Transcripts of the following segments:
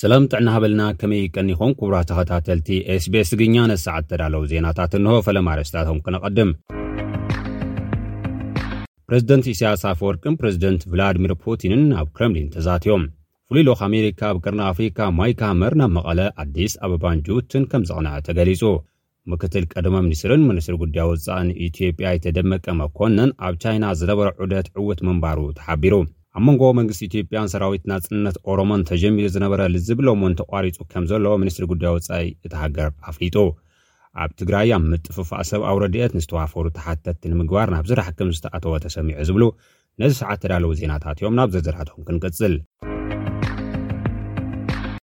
ሰላም ጥዕና ሃበልና ከመይ ቀኒኹም ክቡራት ተኸታተልቲ ኤስቤስ ትግርኛ ነሰዓት ተዳለዉ ዜናታት እንሆ ፈለማ ኣርእስታቶም ክነቐድም ፕረዚደንት ኢሳያስ ኣፈወርቅን ፕረዚደንት ቭላድሚር ፑቲንን ኣብ ክረምሊን ተዛትዮም ፍሉይ ልኡኽ ኣሜሪካ ኣብ ቀርኒ ኣፍሪካ ማይክ ሃመር ናብ መቐለ ኣዲስ ኣበባን ጅቡትን ከም ዘቕንዐ ተገሊጹ ምክትል ቀዳማይ ሚኒስትርን ሚኒስትር ጉዳይ ወፃእን ኢትዮጵያ ኣይተ ደመቀ መኮንን ኣብ ቻይና ዝነበረ ዑደት ዕውት ምንባሩ ተሓቢሩ። ኣብ መንጎ መንግስቲ ኢትዮጵያን ሰራዊት ናፅነት ኦሮሞን ተጀሚሩ ዝነበረ ልዝብ ሎሚ እውን ተቋሪፁ ከምዘሎ ሚኒስትሪ ጉዳይ ወፃኢ እታ ሃገር ኣፍሊጡ። ኣብ ትግራይ ኣብ ምጥፍፋእ ሰብኣዊ ረድኤት ንዝተዋፈሩ ተሓተትቲ ንምግባር ናብ ስራሕ ከምዝተኣተወ ተሰሚዑ ዝብሉ ነዚ ሰዓት ተዳለዉ ዜናታት እዮም። ናብ ዝርዝራቶም ክንቅፅል።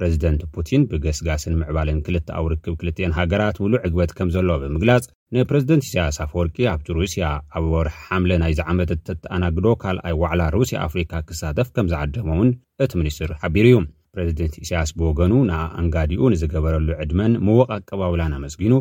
ፕረዚደንት ፑቲን ብገስጋስን ምዕባለን ክልተኣዊ ርክብ ክልቲኤን ሃገራት ምሉእ ዕግበት ከም ዘለዎ ብምግላጽ፣ ንፕረዚደንት ኢሳይያስ ኣፈወርቂ ኣብቲ ሩስያ ኣብ ወርሒ ሓምለ ናይዚ ዓመት እተተኣናግዶ ካልኣይ ዋዕላ ሩስያ-ኣፍሪካ ክሳተፍ ከም ዝዓደመ'ውን እቲ ሚኒስትር ሓቢሩ እዩ። ፕረዚደንት ኢሳይያስ ብወገኑ ንኣኣንጋዲኡ ንዝገበረሉ ዕድመን ምወቕ ኣቀባብላን ኣመስጊኑ፣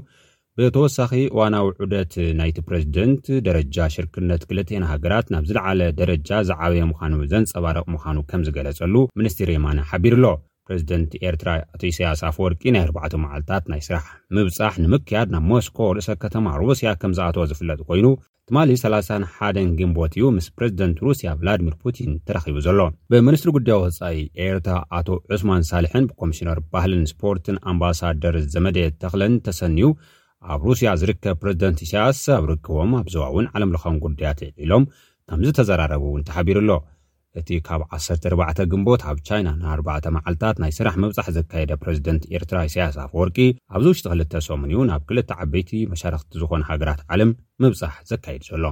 ብተወሳኺ እዋናዊ ዑደት ናይቲ ፕረዚደንት፣ ደረጃ ሽርክነት ክልቲኤን ሃገራት ናብ ዝለዓለ ደረጃ ዝዓበየ ምዃኑ ዘንጸባርቕ ምዃኑ ከም ዝገለጸሉ ሚኒስቴር የማነ ሓቢሩ'ሎ። ፕረዚደንት ኤርትራ ኣቶ ኢሳይያስ ኣፈወርቂ ናይ ኣርባዕተ መዓልታት ናይ ስራሕ ምብጻሕ ንምክያድ ናብ ሞስኮ ርእሰ ከተማ ሩስያ ከም ዝኣተወ ዝፍለጥ ኮይኑ፣ ትማሊ ሰላሳን ሓደን ግንቦት እዩ ምስ ፕረዚደንት ሩስያ ቭላድሚር ፑቲን ተራኺቡ ዘሎ። ብምኒስትሪ ጉዳይ ወጻኢ ኤርትራ ኣቶ ዑስማን ሳልሕን ብኮሚሽነር ባህልን ስፖርትን ኣምባሳደር ዘመደ ተኽለን ተሰንዩ ኣብ ሩስያ ዝርከብ ፕረዚደንት ኢሳያስ ኣብ ርክቦም ኣብ ዞባውን ዓለምለኻውን ጉዳያት ኣልዒሎም ከምዝተዘራረቡ እውን ተሓቢሩ ኣሎ። እቲ ካብ ዓሰርተ ኣርባዕተ ግንቦት ኣብ ቻይና ንኣርባዕተ መዓልታት ናይ ስራሕ ምብጻሕ ዘካየደ ፕረዚደንት ኤርትራ ኢሳያስ ኣፈወርቂ፣ ኣብዚ ውሽጢ ክልተ ሰሙን'ዩ ናብ ክልተ ዓበይቲ መሻርኽቲ ዝኾና ሃገራት ዓለም ምብጻሕ ዘካይድ ዘሎ።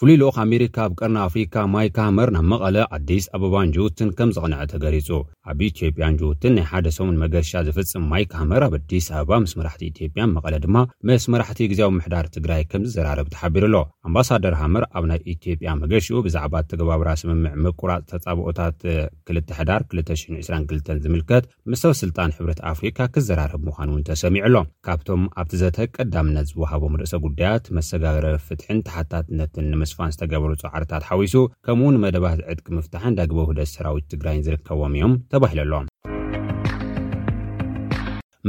ፍሉይ ልኡኽ ኣሜሪካ ኣብ ቀርኒ ኣፍሪካ ማይክ ሃመር ናብ መቐለ፣ ኣዲስ ኣበባን ጅቡትን ከምዘቕንዐ ተገሊፁ። ኣብ ኢትዮጵያን ጅቡትን ናይ ሓደ ሰሙን መገሻ ዝፍጽም ማይክ ሃመር ኣብ ኣዲስ ኣበባ ምስ መራሕቲ ኢትዮጵያን መቐለ ድማ ምስ መራሕቲ ግዝያዊ ምምሕዳር ትግራይ ከምዝዘራረብ ተሓቢሩ ኣሎ። ኣምባሳደር ሃመር ኣብ ናይ ኢትዮጵያ መገሽኡ ብዛዕባ ኣተገባብራ ስምምዕ ምቁራጽ ተጻብኦታት ክልተ ሕዳር ክልተ ሽሕን ዕስራን ክልተን ዝምልከት ምስ ሰበስልጣን ሕብረት ኣፍሪካ ክዘራረብ ምዃኑ እውን ተሰሚዑ ኣሎ። ካብቶም ኣብቲ ዘተ ቀዳምነት ዝወሃቦም ርእሰ ጉዳያት፣ መሰጋገሪ ፍትሕን ተሓታትነትን ንምስፋን ዝተገበሩ ፃዕርታት ሓዊሱ ከምኡ እውን መደባት ዕጥቂ ምፍታሕን ዳግበ ውህደት ሰራዊት ትግራይን ዝርከብዎም እዮም ተባሂሉ ኣሎ።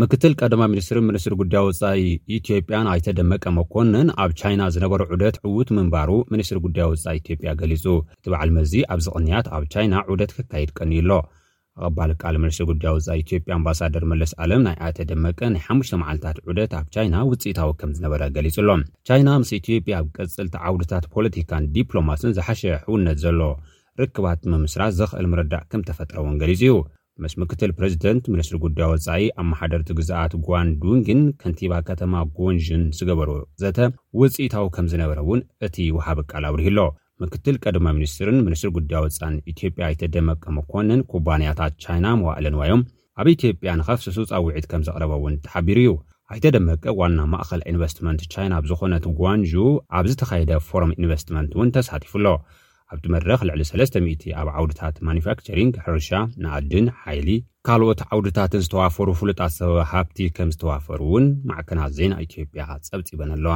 ምክትል ቀዳማይ ሚኒስትርን ሚኒስትር ጉዳይ ወፃኢ ኢትዮጵያን ኣይተ ደመቀ መኮንን ኣብ ቻይና ዝነበረ ዑደት ዕዉት ምንባሩ ሚኒስትር ጉዳይ ወፃኢ ኢትዮጵያ ገሊፁ። እቲ በዓል መዚ ኣብዚ ቅንያት ኣብ ቻይና ዑደት ከካይድ ቀንዩ ኣሎ። ኣቐባሊ ቃለ መልሲ ጉዳይ ወፃኢ ኢትዮጵያ ኣምባሳደር መለስ ኣለም ናይ ኣያተ ደመቀ ናይ ሓሙሽተ መዓልታት ዑደት ኣብ ቻይና ውፅኢታዊ ከም ዝነበረ ገሊጹ ኣሎ። ቻይና ምስ ኢትዮጵያ ኣብ ቀፅልቲ ዓውድታት ፖለቲካን ዲፕሎማስን ዝሓሸ ሕውነት ዘሎ ርክባት ንምምስራት ዘኽእል ምርዳእ ከም ተፈጥረ እውን ገሊጹ እዩ። ምስ ምክትል ፕረዚደንት፣ ሚኒስትሪ ጉዳይ ወፃኢ፣ ኣመሓደርቲ ግዝኣት ጓን ዱንግን ከንቲባ ከተማ ጎንዥን ዝገበሮ ዘተ ውፅኢታዊ ከም ዝነበረ እውን እቲ ወሃቢ ቃል ኣብሪሁ ኣሎ። ምክትል ቀዳማይ ሚኒስትርን ሚኒስትር ጉዳይ ወፃን ኢትዮጵያ ኣይተ ደመቀ መኮንን ኩባንያታት ቻይና መዋእለ ንዋዮም ኣብ ኢትዮጵያ ንኸፍስሱ ፃውዒት ከም ዘቕረበ እውን ተሓቢሩ እዩ። ኣይተ ደመቀ ዋና ማእኸል ኢንቨስትመንት ቻይና ኣብ ዝኾነት ጓንዡ ኣብ ዝተኻየደ ፎረም ኢንቨስትመንት እውን ተሳቲፉ ኣሎ። ኣብቲ መድረኽ ልዕሊ ሰለስተ ሚእቲ ኣብ ዓውድታት ማኑፋክቸሪንግ፣ ሕርሻ፣ ነኣድን፣ ሓይሊ፣ ካልኦት ዓውድታትን ዝተዋፈሩ ፍሉጣት ሰበ ሃፍቲ ከም ዝተዋፈሩ እውን ማዕከናት ዜና ኢትዮጵያ ፀብፂበን ኣለዋ።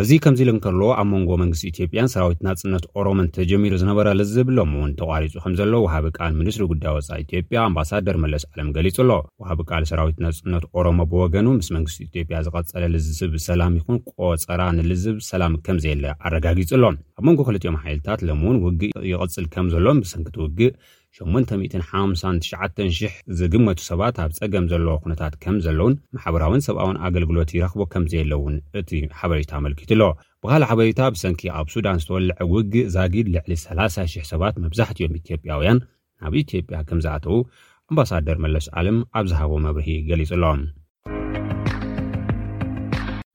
እዚ ከምዚ ኢሉ እንከሎ ኣብ መንጎ መንግስቲ ኢትዮጵያን ሰራዊት ናጽነት ኦሮሞን ተጀሚሩ ዝነበረ ልዝብ ሎሚ እውን ተቋሪጹ ከም ዘሎ ወሃቢ ቃል ሚኒስትሪ ጉዳይ ወፃኢ ኢትዮጵያ ኣምባሳደር መለስ ዓለም ገሊጹ ኣሎ። ወሃቢ ቃል ሰራዊት ናጽነት ኦሮሞ ብወገኑ ምስ መንግስቲ ኢትዮጵያ ዝቐጸለ ልዝብ ሰላም ይኹን ቆጸራ ንልዝብ ሰላም ከም ዘየለ ኣረጋጊጹ ኣሎ። ኣብ መንጎ ክልቲኦም ሓይልታት ሎሚ እውን ውግእ ይቕጽል ከም ዘሎ ብሰንክቲ ውግእ ሸሞንተ ሚእትን ሓምሳን ትሽዓተን ሽሕ ዝግመቱ ሰባት ኣብ ጸገም ዘለዎ ኩነታት ከም ዘለዉን ማሕበራውን ሰብኣውን ኣገልግሎት ይረኽቡ ከም ዘየለዉን እቲ ሓበሬታ ኣመልኪቱ ኣሎ። ብኻልእ ሓበሬታ ብሰንኪ ኣብ ሱዳን ዝተወልዐ ውግእ ዛጊድ ልዕሊ ሰላሳ ሽሕ ሰባት መብዛሕቲኦም ኢትዮጵያውያን ናብ ኢትዮጵያ ከም ዝኣተዉ ኣምባሳደር መለስ ኣለም ኣብ ዝሃቦ መብርሂ ገሊጹ ኣሎ።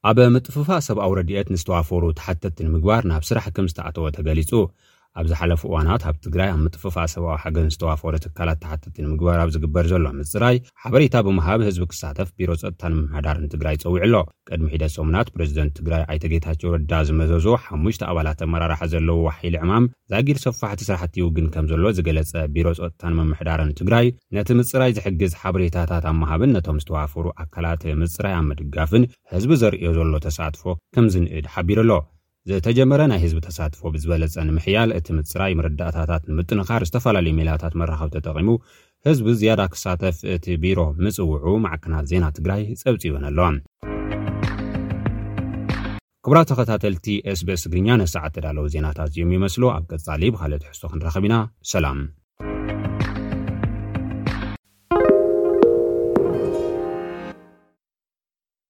ኣብ ምጥፍፋእ ሰብኣዊ ረድኤት ንዝተዋፈሩ ተሓተትቲ ንምግባር ናብ ስራሕ ከም ዝተኣተወ ተገሊጹ። ኣብ ዝሓለፉ እዋናት ኣብ ትግራይ ኣብ ምጥፍፋእ ሰብኣዊ ሓገዝ ዝተዋፈሩ ትካላት ተሓተትቲ ንምግባር ኣብ ዝግበር ዘሎ ምጽራይ ሓበሬታ ብምሃብ ህዝቢ ክሳተፍ ቢሮ ጸጥታን ምምሕዳርን ትግራይ ጸዊዑ ኣሎ። ቅድሚ ሒደት ሰሙናት ፕረዚደንት ትግራይ ኣይተ ጌታቸው ረዳ ዝመዘዞ ሓሙሽተ ኣባላት ኣመራርሓ ዘለዎ ሓይሊ ዕማም ዛጊድ ሰፋሕቲ ስራሕቲ ይውግን ከምዘሎ ዝገለፀ ቢሮ ፀጥታን ምምሕዳርን ትግራይ ነቲ ምፅራይ ዝሕግዝ ሓበሬታታት ኣብ ምሃብን ነቶም ዝተዋፈሩ ኣካላት ምፅራይ ኣብ ምድጋፍን ህዝቢ ዘርእዮ ዘሎ ተሳትፎ ከምዝንእድ ሓቢሩ ኣሎ። ዝተጀመረ ናይ ህዝቢ ተሳትፎ ብዝበለፀ ንምሕያል እቲ ምፅራይ መረዳእታታት ንምጥንኻር ዝተፈላለዩ ሜላታት መራኸቢ ተጠቒሙ ህዝቢ ዝያዳ ክሳተፍ እቲ ቢሮ ምፅውዑ ማዕከናት ዜና ትግራይ ፀብፂበን ኣለዋ። ክቡራት ተኸታተልቲ SBS ትግርኛ ነዚ ሰዓት ተዳለዉ ዜናታት እዚኦም ይመስሉ። ኣብ ቀጻሊ ብኻልእ ትሕዝቶ ክንራኸብ ኢና። ሰላም።